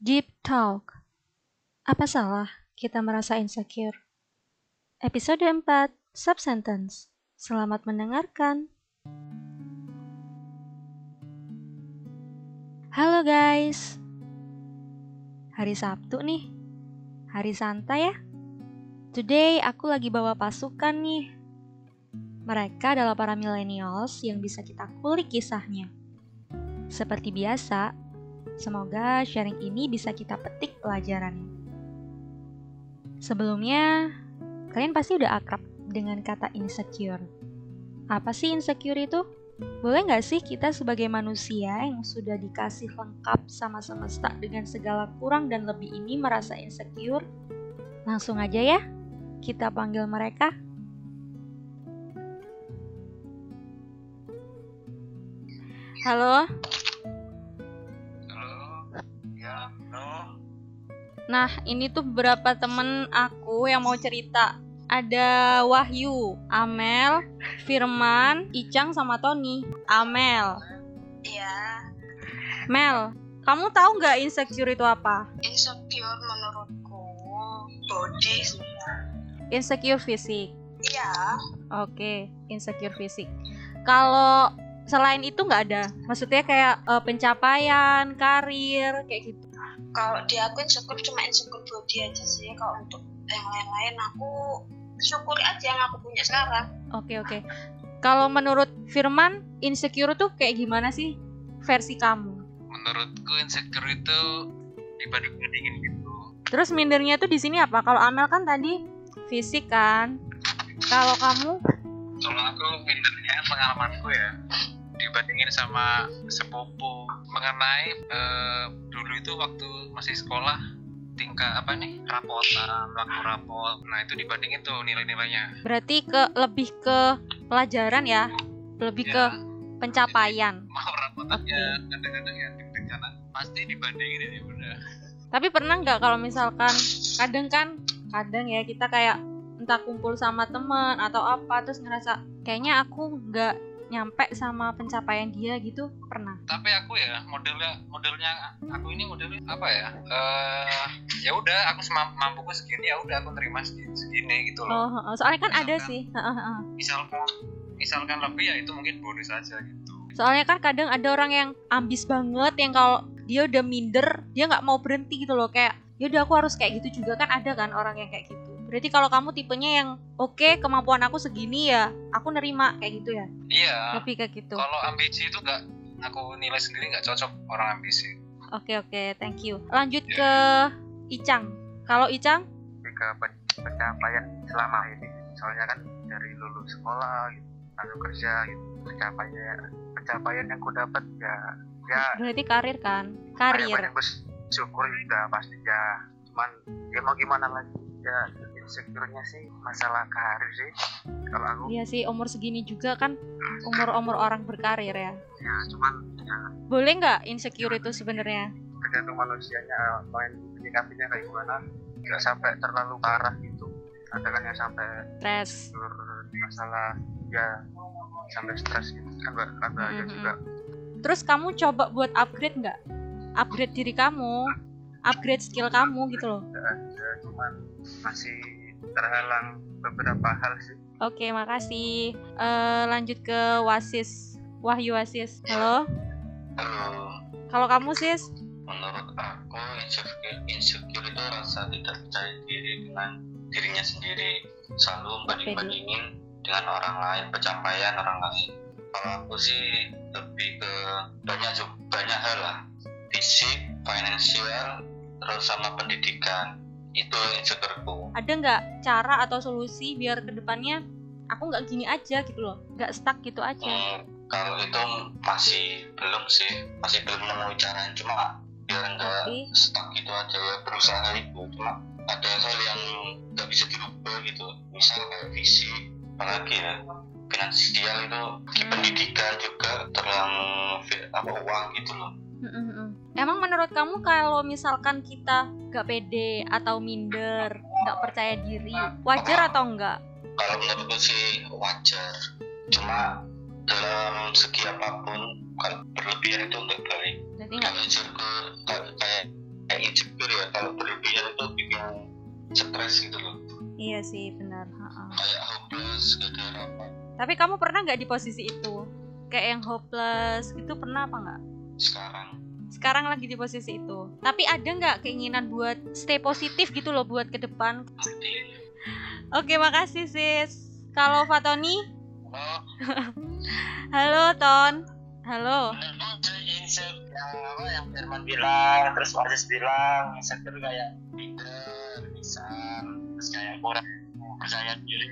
Deep Talk. Apa salah kita merasa insecure? Episode 4, Subsentence. Selamat mendengarkan. Halo guys. Hari Sabtu nih. Hari santai ya. Today aku lagi bawa pasukan nih. Mereka adalah para millennials yang bisa kita kulik kisahnya. Seperti biasa, semoga sharing ini bisa kita petik pelajarannya. Sebelumnya, kalian pasti udah akrab dengan kata insecure. Apa sih insecure itu? Boleh nggak sih kita sebagai manusia yang sudah dikasih lengkap sama semesta dengan segala kurang dan lebih ini merasa insecure? Langsung aja ya, kita panggil mereka. Halo, nah ini tuh beberapa temen aku yang mau cerita. Ada Wahyu, Amel, Firman, Icang, sama Tony. Amel, Iya, Mel, kamu tahu nggak insecure itu apa? insecure menurutku body sih. Insecure fisik. Iya, Oke, insecure fisik. Kalau selain itu nggak ada. Maksudnya kayak eh, pencapaian, karir, kayak gitu. Kalau di aku insecure cuma insecure body aja sih. Kalau untuk yang lain-lain aku syukuri aja yang aku punya sekarang. Oke, oke. Kalau menurut Firman, insecure tuh kayak gimana sih versi kamu? Menurutku insecure itu dibanding-bandingin gitu. Terus mindernya tuh di sini apa? Kalau Amel kan tadi fisik kan. Kalau kamu Kalau aku mindernya pengalamanku ya dibandingin sama sepupu mengenai eh, dulu itu waktu masih sekolah tingkat apa nih rapotan waktu rapot nah itu dibandingin tuh nilai-nilainya. Berarti ke lebih ke pelajaran ya, lebih ke Ya, pencapaian. mau rapotannya kadang-kadang ya deg-degan pasti dibandingin ini udah. Tapi pernah nggak kalau misalkan kadang kan kadang ya kita kayak entah kumpul sama temen atau apa terus ngerasa kayaknya aku nggak nyampe sama pencapaian dia gitu pernah. Tapi aku ya modelnya modelnya aku ini modelnya apa ya eh ya udah aku semampu mampuku segini ya udah aku terima segini, segini gitu Oh, loh heeh. soalnya kan ada Misalkan- sih. heeh, heeh. misalkan misalkan lebih ya itu mungkin bonus aja gitu Soalnya kan kadang ada orang yang ambis banget yang kalau dia udah minder dia nggak mau berhenti gitu loh kayak ya udah aku harus kayak gitu juga kan ada kan orang yang kayak gitu. Berarti kalau kamu tipenya yang oke kemampuan aku segini ya aku nerima kayak gitu ya. iya Lebih kayak gitu. kalau ambisi itu gak aku nilai sendiri nggak cocok orang ambisi Oke oke, thank you. Lanjut Ya. ke Icang. Kalau Icang, ke pen- pencapaian selama ini soalnya kan dari lulus sekolah gitu lalu kerja gitu pencapaian pencapaian yang ku dapat ya ya berarti karir kan? banyak Karir. banyak bersyukur juga pasti ya cuman ya mau gimana lagi ya insecure-nya sih masalah karir sih kalau aku Iya sih, umur segini juga kan umur-umur orang berkarir ya. ya cuman ya Boleh nggak insecure itu sebenarnya? tergantung manusianya main menyikapinya kayak gimana nggak sampai terlalu parah gitu ada kan yang sampai Stres. masalah ya sampai stres gitu kan kan bahaya Mhm. juga Terus kamu coba buat upgrade nggak? Upgrade diri kamu, upgrade skill kamu gitu loh. ada cuman masih terhalang beberapa hal sih Oke, makasih. Eh, lanjut ke Wasis. Wahyu Wasis. Halo. Halo, Kalau kamu sis, menurut aku insecure, insecure itu rasa tidak percaya diri dengan dirinya sendiri, selalu banding-bandingin dengan orang lain, pencapaian orang lain. Kalau aku sih lebih ke banyak banyak hal lah, fisik, finansial, terus sama pendidikan. Itu insecureku. ada nggak cara atau solusi biar ke depannya aku nggak gini aja gitu loh, nggak stuck gitu aja. Hmm, kalau itu masih belum sih, masih belum nemu caranya. Cuma biar nggak Oke. stuck gitu aja ya berusaha itu. Cuma ada hal yang nggak bisa dirubah gitu. Misal kayak fisik, apalagi ya finansial itu di Hmm. pendidikan juga terlalu apa uang gitu loh. Mm-mm-mm. Emang menurut kamu kalau misalkan kita nggak pede atau minder, nggak percaya diri, wajar atau enggak? Kalau menurutku sih wajar. Cuma dalam segi apa pun kalau berlebihan itu nggak baik. Berarti nggak kalau insecure kayak kayak kayak iya kalau berlebihan itu bikin stres gitu loh Iya sih, benar. Ha-ha. kayak hopeless gak ada harapan Tapi kamu pernah nggak di posisi itu? Kayak yang hopeless gitu pernah apa nggak? sekarang Sekarang lagi di posisi itu. Tapi ada nggak keinginan buat stay positif gitu loh buat ke depan? Oke, makasih sis. Kalau Fatoni, halo Ton. Halo. yang apa yang Firman bilang terus Wasis bilang insecure kayak minder misal terus kayak kurang percaya diri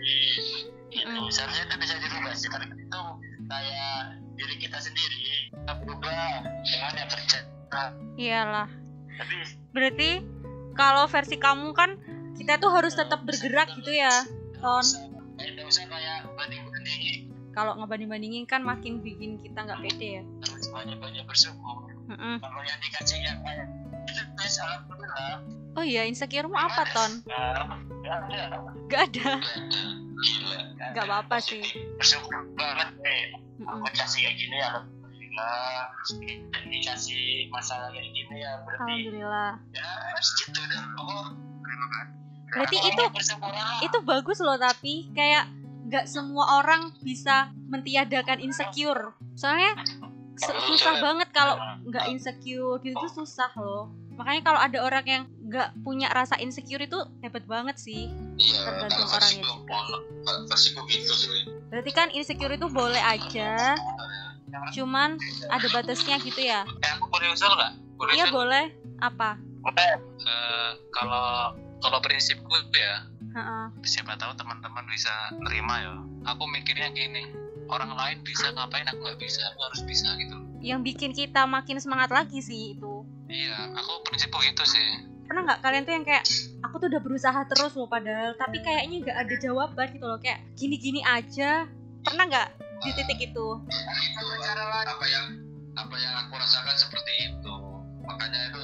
gitu seharusnya itu bisa dirubah sih karena itu kayak diri kita sendiri kita berubah dengan yang kerja Iyalah. tapi Berarti kalau versi kamu kan kita tuh harus tetap bergerak gitu ya, Ton. bandingin Kalau ngebanding-bandingin kan makin bikin kita nggak pede ya. harus banyak banyak bersyukur kalau yang dikasih yang kayak itu tes alhamdulillah Oh iya, insecure-mu apa, Ton? Gak ada. gak ada gila Gak apa-apa sih. bersyukur banget nih Mm-mm. aku dikasih kayak gini ya alhamdulillah dikasih masalah kayak gini ya berarti Alhamdulillah. ya harus gitu oh Berarti itu-. Itu bagus loh tapi kayak nggak semua orang bisa mentiadakan insecure. Soalnya su- susah banget kalau nggak insecure gitu tuh susah loh. Makanya kalau ada orang yang nggak punya rasa insecure itu hebat banget sih. iya Tergantung orangnya juga. versiku gitu sih Berarti kan insecure itu boleh aja, cuman ada batasnya gitu ya. Eh, aku boleh usul nggak? Iya boleh. Apa? Eh, kalau kalau prinsipku ya, Heeh. siapa tahu teman-teman bisa nerima ya. Aku mikirnya gini, orang lain bisa ngapain aku nggak bisa, aku harus bisa gitu. Yang bikin kita makin semangat lagi sih itu. Iya, aku prinsipku gitu sih. Pernah nggak kalian tuh yang kayak aku tuh udah berusaha terus loh padahal tapi kayaknya nggak ada jawaban gitu loh kayak gini-gini aja. Pernah nggak di titik itu? apa yang apa yang aku rasakan seperti itu makanya itu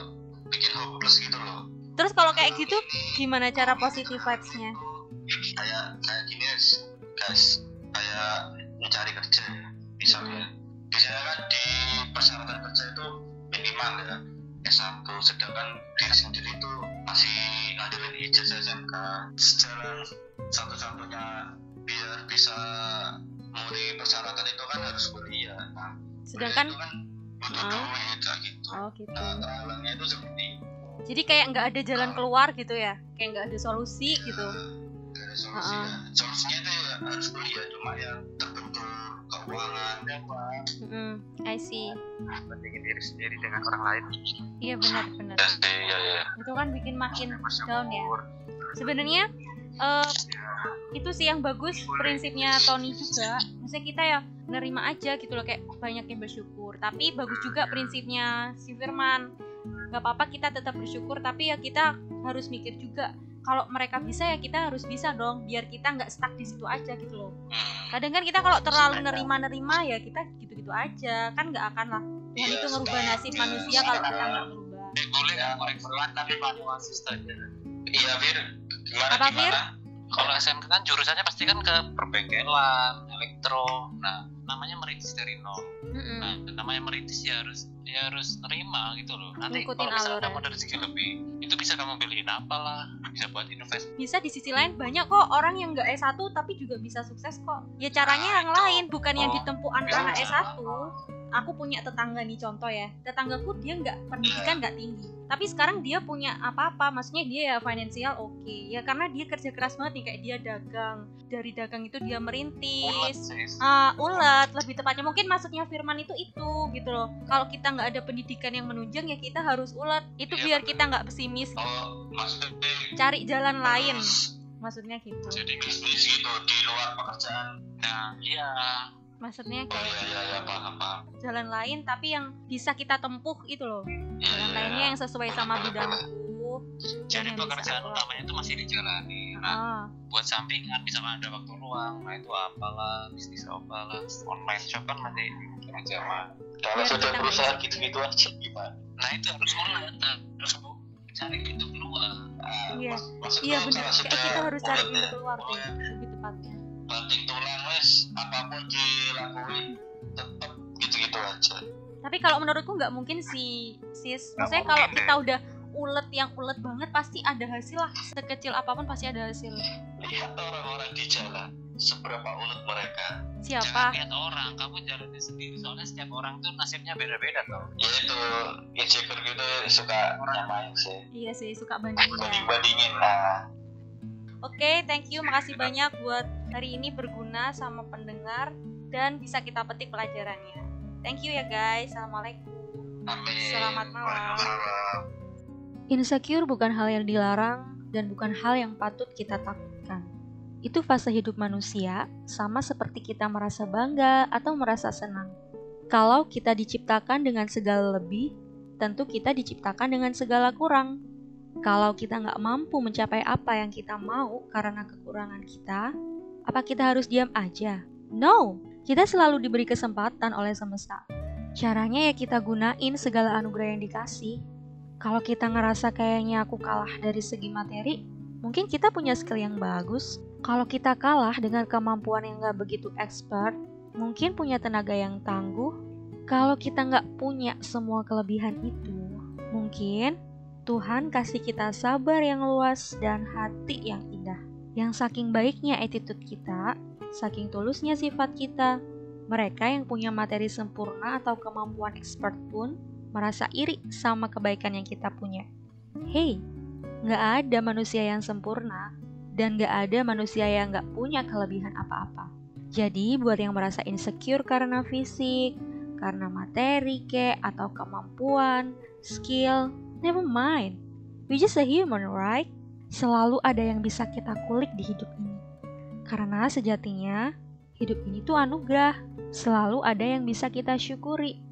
bikin hopeless gitu loh Terus kalau kayak gitu gimana cara positive vibes-nya? kayak kayak gini guys kayak mencari kerja ya misalnya biasanya kan di persyaratan kerja itu minimal ya S1 sedangkan diri sendiri itu masih ngandelin ijazah SMK jalan satu-satunya biar bisa memenuhi persyaratan itu kan harus kuliah nah, Sedangkan kuliah itu kan butuh Ah. duit kayak gitu oh gitu. nah itu seperti Jadi kayak nggak ada jalan keluar gitu ya? Kayak nggak ada solusi gitu. Gak ada solusi Ah. ya. Solusinya itu ya harus kuliah cuma yang terbentur keuangan ya Pak. Mm, I see. bandingin diri sendiri dengan orang lain Iya benar-benar. Ya sih, ya ya. Itu kan bikin makin down ya. Sebenarnya eh, itu sih yang bagus prinsipnya Tony juga. Maksudnya kita ya nerima aja gitu loh kayak banyak yang bersyukur. Tapi bagus juga prinsipnya si Firman. Gak apa-apa kita tetap bersyukur tapi ya kita harus mikir juga kalau mereka bisa ya kita harus bisa dong biar kita nggak stuck di situ aja gitu loh. Kadang kan kita kalau terlalu nerima-nerima ya kita gitu-gitu aja kan nggak akan lah. Tuhan Iya, itu ngerubah nasib manusia kalau kita nggak merubah. Eh, boleh nggak korek Pelan tapi manual assistant Iya Fir, gimana Apa, gimana? Kalau SMK kan jurusannya pasti kan ke perbengkelan, elektro. Nah, namanya merintis dari nol. Mm-mm. Nah, namanya merintis ya harus ya harus nerima gitu loh. Nanti Ngikutin kalau misalnya ya. kamu ada rezeki lebih, itu bisa kamu beliin apalah, bisa buat invest. bisa di sisi lain banyak kok orang yang nggak S1 tapi juga bisa sukses kok. Ya caranya yang lain bukan yang ditempuh anak-anak S1. Aku punya tetangga nih contoh ya. Tetanggaku dia nggak pendidikan nggak tinggi. Tapi sekarang dia punya apa-apa, maksudnya dia ya finansial oke. Ya karena dia kerja keras banget nih kayak dia dagang. Dari dagang itu dia merintis. sih. Ah, ulet lebih tepatnya mungkin maksudnya Firman itu itu gitu loh kalau kita nggak ada pendidikan yang menunjang ya kita harus ulet itu Iya, biar bener. kita nggak pesimis Oh, maksudnya cari jalan lain maksudnya gitu jadi bisnis gitu di luar pekerjaan. Nah, iya. Maksudnya Oh kayak iya iya iya paham paham. jalan lain tapi yang bisa kita tempuh itu loh Iya jalan iya. lainnya yang sesuai sama bidangku Jadi pekerjaan utamanya itu masih dijalani. Nah, ah buat sampingan misalkan ada waktu luang, nah itu apalah, bisnis apalah, online shop kan masih aja mah. Kalau sudah berusaha gitu-gitu aja gimana? Nah itu harus mulai, nah, harus cari pintu keluar. Ah, Iya. iya sudah kita harus cari pintu ya, keluar pokoknya lebih tepatnya banting tulang wes apa pun dilakuin tetap gitu-gitu aja. tapi kalau menurutku nggak mungkin sih sis maksudnya kalau mungkin, kita udah ulet yang ulet banget pasti ada hasil lah sekecil apa pun pasti ada hasil lihat orang-orang di jalan seberapa ulet mereka siapa Jangan lihat orang, kamu jalani sendiri. Soalnya setiap orang tuh nasibnya beda-beda tau. ya itu insecure gitu suka nyamain sih iya sih suka bandingin ya. banding bandingin nah Oke, thank you. Makasih banyak buat hari ini berguna sama pendengar dan bisa kita petik pelajarannya. Thank you ya guys. Assalamualaikum. amin Selamat malam. Waalaikumsalam. Insecure bukan hal yang dilarang dan bukan hal yang patut kita takutkan. Itu fase hidup manusia, sama seperti kita merasa bangga atau merasa senang. Kalau kita diciptakan dengan segala lebih, tentu kita diciptakan dengan segala kurang. Kalau kita nggak mampu mencapai apa yang kita mau karena kekurangan kita, apa kita harus diam aja? No, kita selalu diberi kesempatan oleh semesta. Caranya ya kita gunain segala anugerah yang dikasih. Kalau kita ngerasa kayaknya aku kalah dari segi materi, mungkin kita punya skill yang bagus. Kalau kita kalah dengan kemampuan yang nggak begitu expert, mungkin punya tenaga yang tangguh. Kalau kita nggak punya semua kelebihan itu, mungkin Tuhan kasih kita sabar yang luas dan hati yang indah. Yang saking baiknya attitude kita, saking tulusnya sifat kita, mereka yang punya materi sempurna atau kemampuan expert pun merasa iri sama kebaikan yang kita punya. Hey, nggak ada manusia yang sempurna dan nggak ada manusia yang nggak punya kelebihan apa-apa. Jadi buat yang merasa insecure karena fisik, karena materi kek, atau kemampuan, skill, never mind. We just a human, right? Selalu ada yang bisa kita kulik di hidup ini. Karena sejatinya, hidup ini tuh anugerah. Selalu ada yang bisa kita syukuri.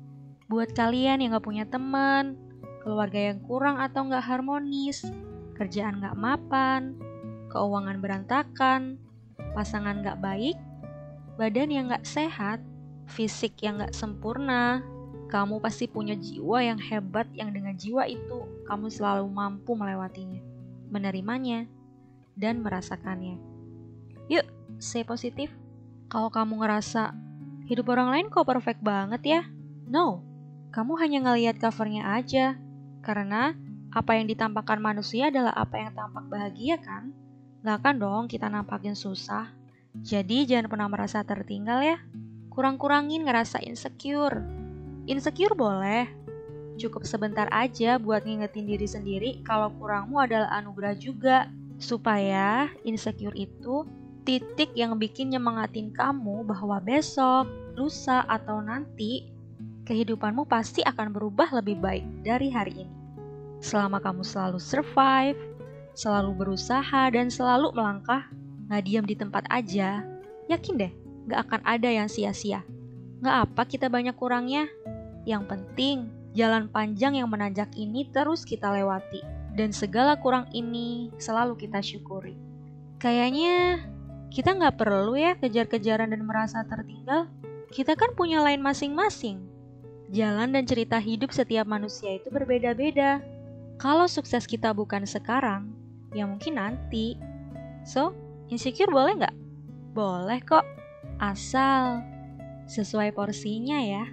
Buat kalian yang gak punya teman, keluarga yang kurang atau gak harmonis, kerjaan gak mapan, keuangan berantakan, pasangan gak baik, badan yang gak sehat, fisik yang gak sempurna, kamu pasti punya jiwa yang hebat yang dengan jiwa itu kamu selalu mampu melewatinya, menerimanya, dan merasakannya. Yuk, stay positif. Kalau kamu ngerasa hidup orang lain kok perfect banget ya? No, kamu hanya ngelihat covernya aja. Karena apa yang ditampakkan manusia adalah apa yang tampak bahagia kan? Gak akan dong kita nampakin susah. Jadi jangan pernah merasa tertinggal ya. Kurang-kurangin ngerasa insecure. Insecure boleh, cukup sebentar aja buat ngingetin diri sendiri kalau kurangmu adalah anugerah juga. Supaya insecure itu titik yang bikin nyemangatin kamu bahwa besok, lusa, atau nanti kehidupanmu pasti akan berubah lebih baik dari hari ini. Selama kamu selalu survive, selalu berusaha, dan selalu melangkah, nggak diam di tempat aja, yakin deh, nggak akan ada yang sia-sia. Nggak apa kita banyak kurangnya, yang penting, jalan panjang yang menanjak ini terus kita lewati, dan segala kurang ini selalu kita syukuri. Kayaknya kita nggak perlu ya kejar-kejaran dan merasa tertinggal. Kita kan punya lain masing-masing. Jalan dan cerita hidup setiap manusia itu berbeda-beda. Kalau sukses kita bukan sekarang, ya mungkin nanti. So, insecure boleh nggak? Boleh kok, asal sesuai porsinya ya.